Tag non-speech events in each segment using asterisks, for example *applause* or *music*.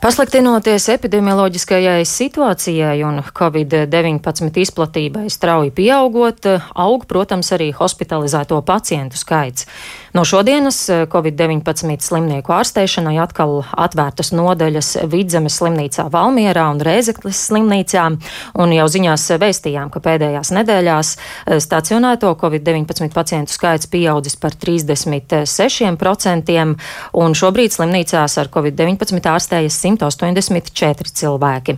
Pasliktinoties epidemioloģiskajai situācijai un Covid-19 izplatībai strauji pieaugot, aug, protams, arī hospitalizēto pacientu skaits. No šodienas Covid-19 slimnieku ārstēšanai atkal atvērtas nodaļas Vidzemes slimnīcā Valmierā un Rēzeklis slimnīcā, un jau ziņās vēstījām, ka pēdējās nedēļās stacionēto Covid-19 pacientu skaits pieaudzis par 36%, un šobrīd slimnīcās ar Covid-19 ārstējas 184 cilvēki.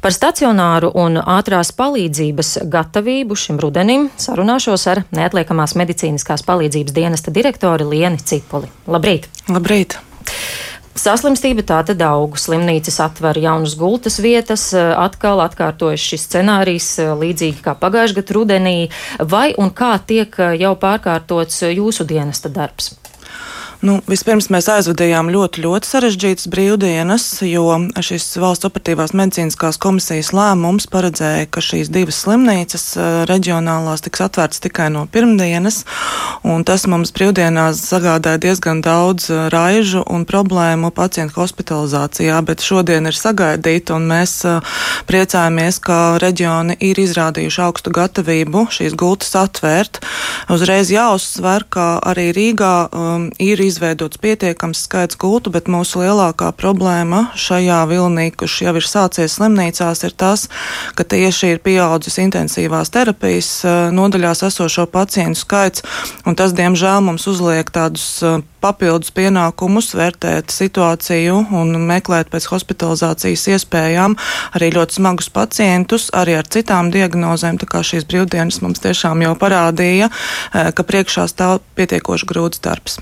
Par stacionāru un ātrās palīdzības gatavību šim rudenim sarunāšos ar neatliekamās medicīniskās palīdzības dienesta direktori Lieni Cipuli. Labrīt! Labrīt! Saslimstība tā tad aug, slimnīcas atver jaunas gultas vietas, atkal atkārtojas šis scenārijs līdzīgi kā pagājušajā gadā rudenī, vai un kā tiek jau pārkārtots jūsu dienesta darbs? Nu, vispirms mēs aizvadījām ļoti, ļoti sarežģītas brīvdienas, jo šis valsts operatīvās medicīniskās komisijas lēmums paredzēja, ka šīs divas slimnīcas reģionālās tiks atvērtas tikai no pirmdienas, tas mums brīvdienās sagādāja diezgan daudz raižu un problēmu pacientu hospitalizācijā, bet šodien ir sagaidīta, un mēs priecājamies, ka reģioni ir izrādījuši augstu gatavību šīs gultas atvērt. Uzreiz jāuzsver, ka arī Rīgā um, ir izveidots pietiekams skaits gultu, bet mūsu lielākā problēma šajā vilnī, kurš jau ir sācies slimnīcās, ir tas, ka tieši ir pieaudzis intensīvās terapijas eh, nodaļās esošo pacientu skaits, un tas, diemžēl, mums uzliek tādus eh, papildus pienākumus, vērtēt situāciju un meklēt pēc hospitalizācijas iespējām arī ļoti smagus pacientus, arī ar citām diagnozēm. Tā kā šīs brīvdienas mums tiešām jau parādīja, eh, ka priekšā stāv pietiekoši grūts darbs.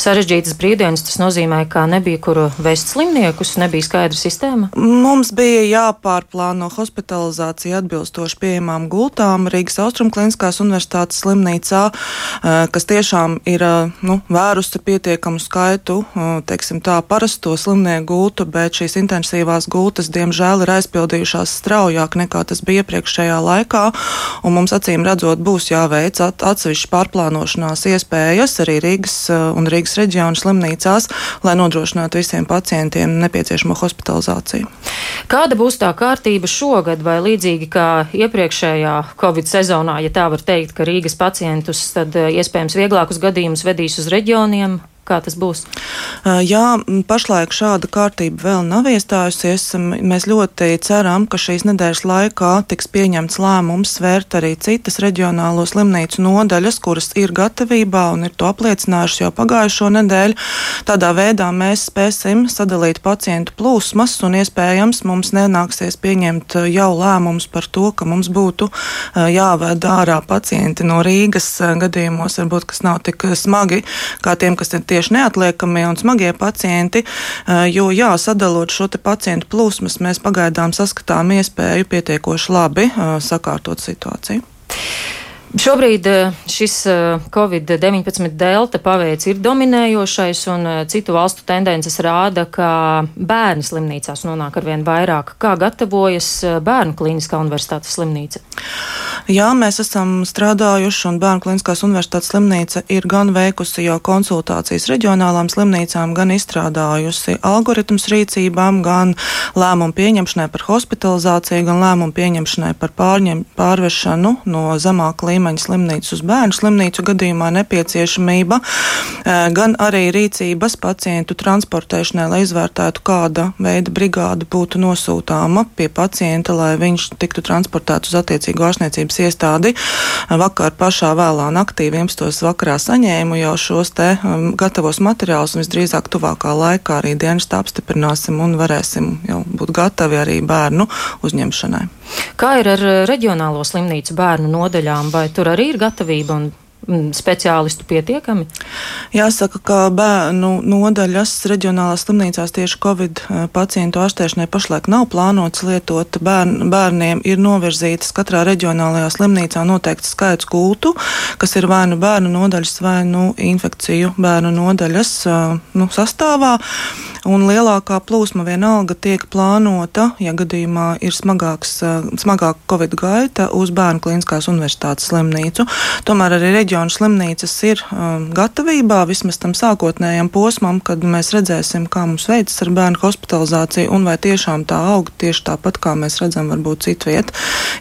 Sarežģītas brīvdienas tas nozīmē, ka nebija kur vest slimniekus, nebija skaidra sistēma? Mums bija jāpārplāno hospitalizācija atbilstoši pieejamām gultām Rīgas Austrumkliniskās universitātes slimnīcā, eh, kas tiešām ir eh, nu, vērusi pie pietiekamu skaitu, teiksim tā, parasto slimnieku gultu, bet šīs intensīvās gultas, diemžēl, ir aizpildījušās straujāk nekā tas bija iepriekšējā laikā, un mums acīm redzot būs jāveic at, atsevišķi pārplānošanās iespējas arī Rīgas un Rīgas reģionu slimnīcās, lai nodrošinātu visiem pacientiem nepieciešamo hospitalizāciju. Kāda būs tā kārtība šogad, vai līdzīgi kā iepriekšējā Covid sezonā, ja tā var teikt, ka Rīgas pacientus tad iespējams vieglākus gadījumus vedīs uz reģioniem, Kā tas būs? Jā, pašlaik šāda kārtība vēl nav iestājusies. Mēs ļoti ceram, ka šīs nedēļas laikā tiks pieņemts lēmums svērt arī citas reģionālo slimnīcu nodaļas, kuras ir gatavībā un ir to apliecinājušas jau pagājušo nedēļu. Tādā veidā mēs spēsim sadalīt pacientu plūsmas un iespējams mums nenāksies pieņemt jau lēmums par to, ka mums būtu jāved ārā pacienti no Rīgas gadījumos, varbūt kas nav tik smagi kā tiem, kas ir tieši neatliekamie un smagie pacienti, jo, jā, sadalot šo pacientu plūsmas, mēs pagaidām saskatām iespēju pietiekoši labi sakārtot situāciju. Šobrīd eh, šis Covid-19 delta paveids ir dominējošais, un citu valstu tendences rāda, ka bērni slimnīcās nonāk ar vien vairāk. Kā gatavojas Bērnu klīniskā universitātes slimnīca? Jā, mēs esam strādājuši, un Bērnu kliniskās universitātes slimnīca ir gan veikusi jau konsultācijas reģionālām slimnīcām, gan izstrādājusi algoritmus rīcībām, gan lēmumu pieņemšanai par hospitalizāciju, gan lēmumu pieņemšanai par pārņem, pārvešanu no zemāka līmeņa slimnīcas uz bērnu slimnīcu gadījumā nepieciešamība, gan arī rīcības pacientu transportēšanai, lai izvērtētu, kāda veida brigāde būtu nosūtāma pie pacienta, lai viņš tiktu transportēts uz attiecīgo ārstniecības iestādi. Vakar pašā vēlā naktī, 11. vakarā saņēmu jau šos te um, gatavos materiālus un visdrīzāk tuvākā laikā arī dienestu apstiprināsim un varēsim jau būt gatavi arī bērnu uzņemšanai. Kā ir ar reģionālo slimnīcu bērnu nodaļām, vai tur arī ir gatavība un speciālistu pietiekami? Jāsaka, ka bērnu nodaļas reģionālās slimnīcās tieši Covid eh, pacientu ārstēšanai pašlaik nav plānots lietot. Bērn, bērniem ir novirzītas katrā reģionālajā slimnīcā noteikts skaits gultu, kas ir vai nu bērnu nodaļas, vai nu infekciju bērnu nodaļas eh, nu, sastāvā. Un lielākā plūsma vienalga tiek plānota, ja gadījumā ir smagāks, eh, smagāka Covid gaita uz Bērnu Kliniskās universitātes slimnīcu. Tomēr arī reģionālajā reģionu slimnīcas ir um, gatavībā vismaz tam sākotnējam posmam, kad mēs redzēsim, kā mums veicas ar bērnu hospitalizāciju un vai tiešām tā aug tieši tāpat, kā mēs redzam, varbūt citviet.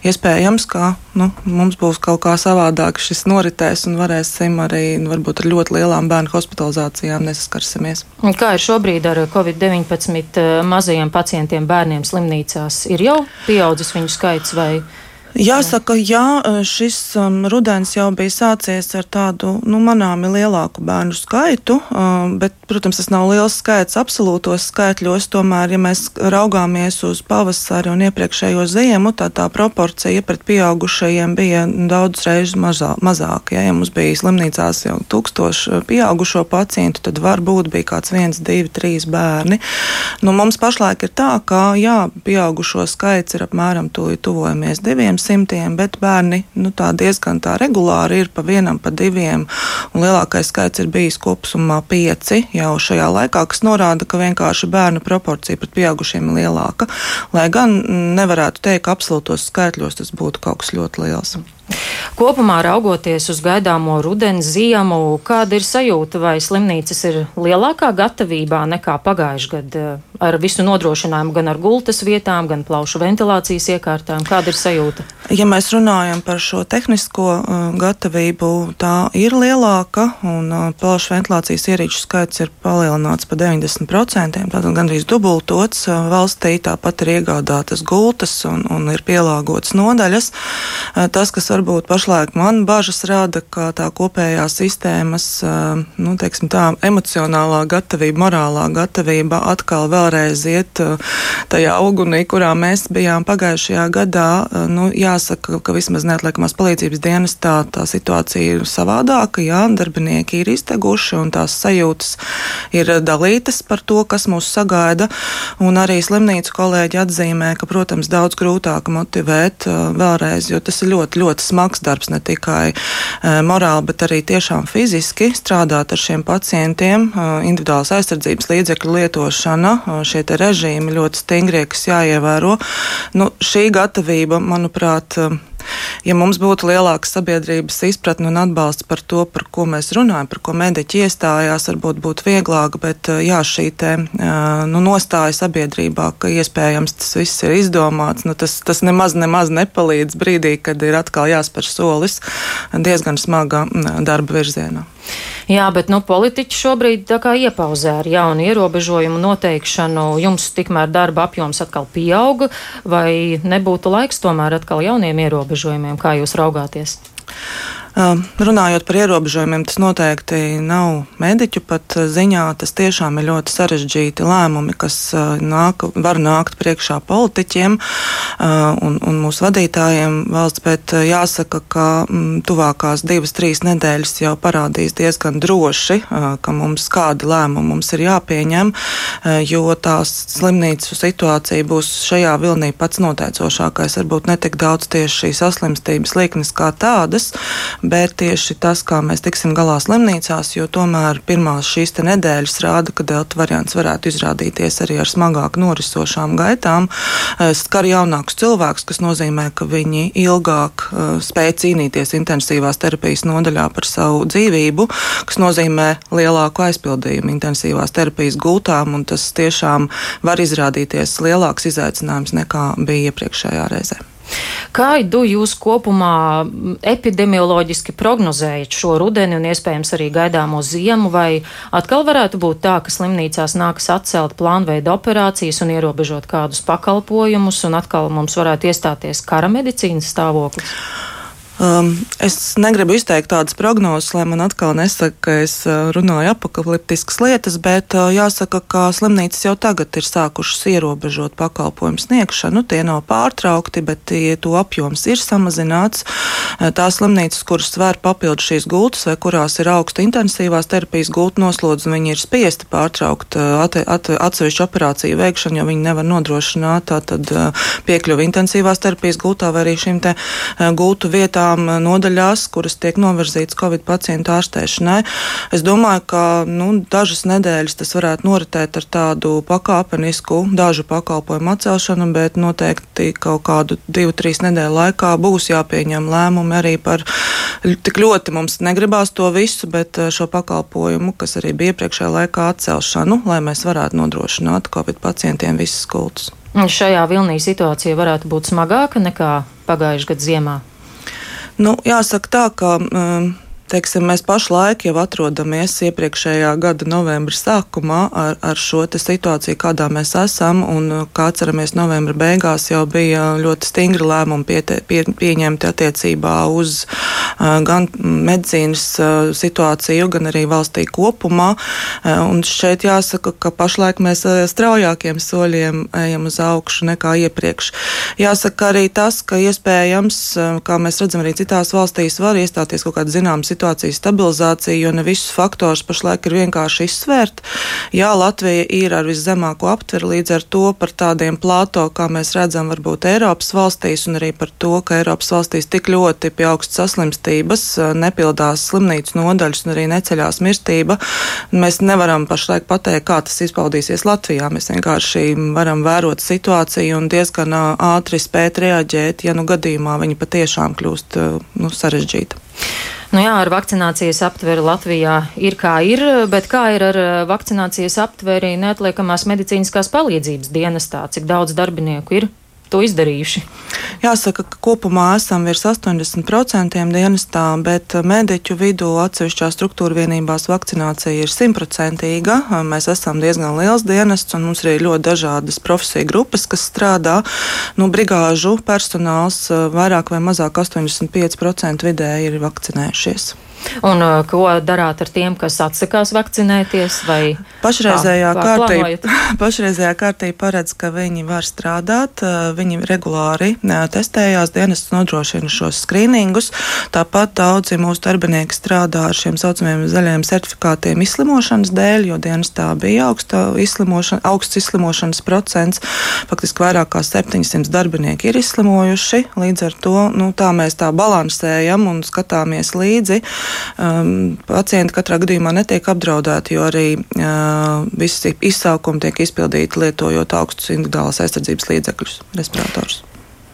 Iespējams, ka nu, mums būs kaut kā savādāk šis noritēs un varēsim arī varbūt ar ļoti lielām bērnu hospitalizācijām nesaskarsimies. Kā ir šobrīd ar Covid-19 eh, mazajiem pacientiem bērniem slimnīcās? Ir jau pieaudzis viņu skaits vai? Jāsaka, jā, šis um, rudens jau bija sācies ar tādu nu, manāmi lielāku bērnu skaitu, um, bet, protams, tas nav liels skaits absolūtos skaitļos. Tomēr, ja mēs raugāmies uz pavasari un iepriekšējo ziemu, tad tā, tā proporcija pret pieaugušajiem bija daudz reizes mazā, mazāka. Ja, ja mums bija slimnīcās jau tūkstoši pieaugušo pacientu, tad varbūt bija kāds viens, divi, trīs bērni. Nu, mums pašlaik ir tā, ka jā, pieaugušo skaits ir apmēram tuvojamies diviem simtiem, bet bērni nu, tā diezgan tā regulāri ir pa vienam, pa diviem. Lielākais skaits ir bijis kopumā pieci jau šajā laikā, kas norāda, ka vienkārši bērnu proporcija pret pieaugušiem ir lielāka. Lai gan nevarētu teikt, ka absolūtos skaitļos tas būtu kaut kas ļoti liels. Kopumā raugoties uz gaidāmo rudens ziemu, kāda ir sajūta, vai slimnīcas ir lielākā gatavībā nekā pagājušajā gadā eh, ar visu nodrošinājumu, gan ar gultas vietām, gan plaušu ventilācijas iekārtām? Kāda ir sajūta? Ja mēs runājam par šo tehnisko uh, gatavību, tā ir lielāka un uh, plaušu ventilācijas ierīču skaits ir palielināts par 90%, tātad gandrīz dubultots. Uh, valstī tāpat ir iegādātas gultas un, un ir pielāgotas nodaļas. Tas, kas varbūt pašlaik man bažas rada, ka tā kopējā sistēmas, nu, teiksim tā, emocionālā gatavība, morālā gatavība atkal vēlreiz iet tajā ugunī, kurā mēs bijām pagājušajā gadā. Nu, jāsaka, ka vismaz neatliekamās palīdzības dienestā tā situācija ir savādāka, jā, darbinieki ir izteguši un tās sajūtas ir dalītas par to, kas mūs sagaida, un arī slimnīcu kolēģi atzīmē, ka, protams, daudz grūtāk motivēt vēlreiz, jo tas ir ļoti, ļoti ļoti smags darbs, ne tikai e, morāli, bet arī tiešām fiziski strādāt ar šiem pacientiem, e, individuālas aizsardzības līdzekļu lietošana, e, šie režīmi ļoti stingrie, kas jāievēro. Nu, šī gatavība, manuprāt, ja mums būtu lielāka sabiedrības izpratne un atbalsts par to, par ko mēs runājam, par ko mediķi iestājās, varbūt būtu vieglāk, bet jā, šī te, nu, nostāja sabiedrībā, ka iespējams tas viss ir izdomāts, nu, tas, tas nemaz, nemaz nepalīdz brīdī, kad ir atkal jāspēr solis diezgan smaga darba virzienā. Jā, bet nu, politiķi šobrīd iepauzē ar jaunu ierobežojumu noteikšanu. Jums tikmēr darba apjoms atkal pieauga, vai nebūtu laiks tomēr atkal jauniem ierobežojumiem, kā jūs raugāties? Runājot par ierobežojumiem, tas noteikti nav mediķu pat ziņā. Tas tiešām ir ļoti sarežģīti lēmumi, kas nāk, var nākt priekšā politiķiem un, un mūsu vadītājiem valsts, bet jāsaka, ka tuvākās divas, trīs nedēļas jau parādīs diezgan droši, ka mums kādi lēmumi mums ir jāpieņem, jo tās slimnīcu situācija būs šajā vilnī pats noteicošākais. Varbūt ne tik daudz tieši šīs saslimstības liknes kā tādas, bet tieši tas, kā mēs tiksim galā slimnīcās, jo tomēr pirmās šīs nedēļas rāda, ka delta variants varētu izrādīties arī ar smagāk norisošām gaitām, eh, skar jaunākus cilvēkus, kas nozīmē, ka viņi ilgāk uh, spēj cīnīties intensīvās terapijas nodaļā par savu dzīvību, kas nozīmē lielāku aizpildījumu intensīvās terapijas gultām, un tas tiešām var izrādīties lielāks izaicinājums nekā bija iepriekšējā reizē. Kādu jūs kopumā epidemioloģiski prognozējat šo rudeni un iespējams arī gaidāmo ziemu, vai atkal varētu būt tā, ka slimnīcās nāks atcelt plānveida operācijas un ierobežot kādus pakalpojumus, un atkal mums varētu iestāties kara medicīnas stāvoklis? Um, es negribu izteikt tādas prognozes, lai man atkal nesaka, ka es uh, runāju apakaliptiskas lietas, bet uh, jāsaka, ka slimnīcas jau tagad ir sākušas ierobežot pakalpojumu sniegšanu. Tie nav pārtraukti, bet tie, to apjoms ir samazināts. Uh, tās slimnīcas, kuras svēr papildu šīs gultas vai kurās ir augsta intensīvās terapijas gulta noslodze, viņi ir spiesti pārtraukt uh, at, at, atsevišķu operāciju veikšanu, jo viņi nevar nodrošināt tātad piekļuvi intensīvās terapijas gultā vai arī šīm te gultu vietām vietām nodaļās, kuras tiek novirzītas Covid pacientu ārstēšanai. Es domāju, ka nu, dažas nedēļas tas varētu noritēt ar tādu pakāpenisku dažu pakalpojumu atcelšanu, bet noteikti kaut kādu divu, trīs nedēļu laikā būs jāpieņem lēmumi arī par tik ļoti mums negribās to visu, bet šo pakalpojumu, kas arī bija iepriekšējā laikā atcelšanu, lai mēs varētu nodrošināt Covid pacientiem visas kultus. Šajā vilnī situācija varētu būt smagāka nekā pagājušajā gadā ziemā. Nu, jāsaka tā, ka um, teiksim, mēs pašlaik jau atrodamies iepriekšējā gada novembra sākumā ar, ar šo situāciju, kādā mēs esam. Un, kā atceramies, novembra beigās jau bija ļoti stingri lēmumi piete, pie, pieņemti attiecībā uz uh, gan medicīnas uh, situāciju, gan arī valstī kopumā. Uh, un šeit jāsaka, ka pašlaik mēs uh, straujākiem soļiem ejam uz augšu nekā iepriekš. Jāsaka arī tas, ka iespējams, uh, kā mēs redzam arī citās valstīs, var iestāties kaut kāda zināma situācija situācijas stabilizāciju, jo ne visus faktors pašlaik ir vienkārši izsvērt. Jā, Latvija ir ar viszemāko aptveru, līdz ar to par tādiem plāto, kā mēs redzam, varbūt Eiropas valstīs, un arī par to, ka Eiropas valstīs tik ļoti pie augstas saslimstības nepildās slimnīcu nodaļas un arī neceļās mirstība. Mēs nevaram pašlaik pateikt, kā tas izpaudīsies Latvijā. Mēs vienkārši varam vērot situāciju un diezgan ātri spēt reaģēt, ja nu gadījumā viņa patiešām kļūst nu, sarežģīta. Nu jā, ar vakcinācijas aptveri Latvijā ir kā ir, bet kā ir ar eh, vakcinācijas aptveri neatliekamās medicīniskās palīdzības dienestā? Cik daudz darbinieku ir? To izdarījuši? Jāsaka, ka kopumā esam virs 80% dienestā, bet mediķu vidū atsevišķā struktūra vienībās vakcinācija ir simtprocentīga. Mēs esam diezgan liels dienests un mums ir ļoti dažādas profesiju grupas, kas strādā. Nu, brigāžu personāls vairāk vai mazāk 85% vidēji ir vakcinējušies. Un uh, ko darāt ar tiem, kas atsakās vakcinēties? Pašreizējā, kā, kārtība, *laughs* pašreizējā kārtība paredz, ka viņi var strādāt, uh, viņi regulāri uh, testējās, dienas nodrošina šos skrīningus. Tāpat daudzi mūsu darbinieki strādā ar šiem saucamiem zaļiem certifikātiem izslimošanas dēļ, jo dienas tā bija augsta izslimošana, augsts izslimošanas procents. Faktiski vairāk kā 700 darbinieki ir izslimojuši. Līdz ar to nu, tā mēs tā balansējam un skatāmies līdzi um, pacienti katrā gadījumā netiek apdraudēti, jo arī uh, visi izsaukumi tiek izpildīti lietojot augstus individuālās aizsardzības līdzekļus, respiratorus.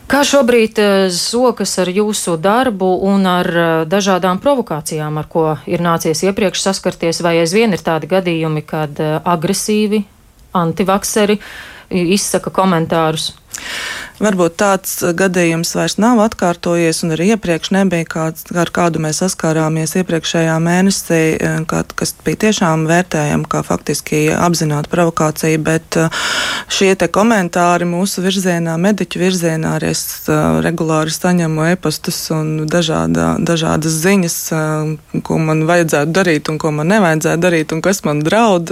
Kā šobrīd sokas ar jūsu darbu un ar dažādām provokācijām, ar ko ir nācies iepriekš saskarties, vai aizvien ir tādi gadījumi, kad agresīvi antivakseri izsaka komentārus? Varbūt tāds gadījums vairs nav atkārtojies, un arī iepriekš nebija kāds, ar kādu mēs saskārāmies iepriekšējā mēnesī, eh, kad, kas bija tiešām vērtējama kā faktiski apzināta provokācija, bet eh, šie te komentāri mūsu virzienā, mediķu virzienā, arī es regulāri saņemu e-pastus un dažāda, dažādas ziņas, ko man vajadzētu darīt un ko man nevajadzētu darīt un kas man draud.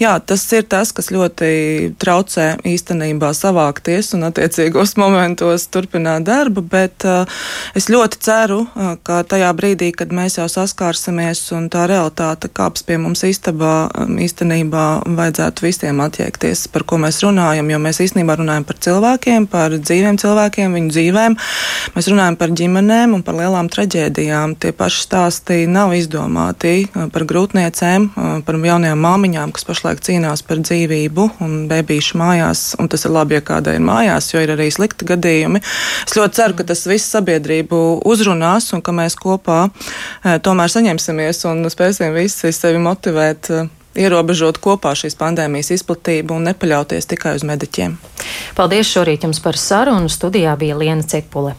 Jā, tas ir tas, kas ļoti traucē īstenībā savākties un attiecīgi attiecīgos momentos turpināt darbu, bet uh, es ļoti ceru, uh, ka tajā brīdī, kad mēs jau saskārsimies un tā realitāte kāps pie mums istabā, um, īstenībā vajadzētu visiem attiekties, par ko mēs runājam, jo mēs īstenībā runājam par cilvēkiem, par dzīviem cilvēkiem, viņu dzīvēm. Mēs runājam par ģimenēm un par lielām traģēdijām. Tie paši stāsti nav izdomāti par grūtniecēm, par jaunajām māmiņām, kas pašlaik cīnās par dzīvību un bebīšu mājās, un tas ir labi, ja kādai ir mājās, jo ir arī slikti gadījumi. Es ļoti ceru, ka tas viss sabiedrību uzrunās un ka mēs kopā e, tomēr saņemsimies un spēsim visi sevi motivēt e, ierobežot kopā šīs pandēmijas izplatību un nepaļauties tikai uz mediķiem. Paldies šorīt jums par sarunu. Studijā bija Liena Cepule.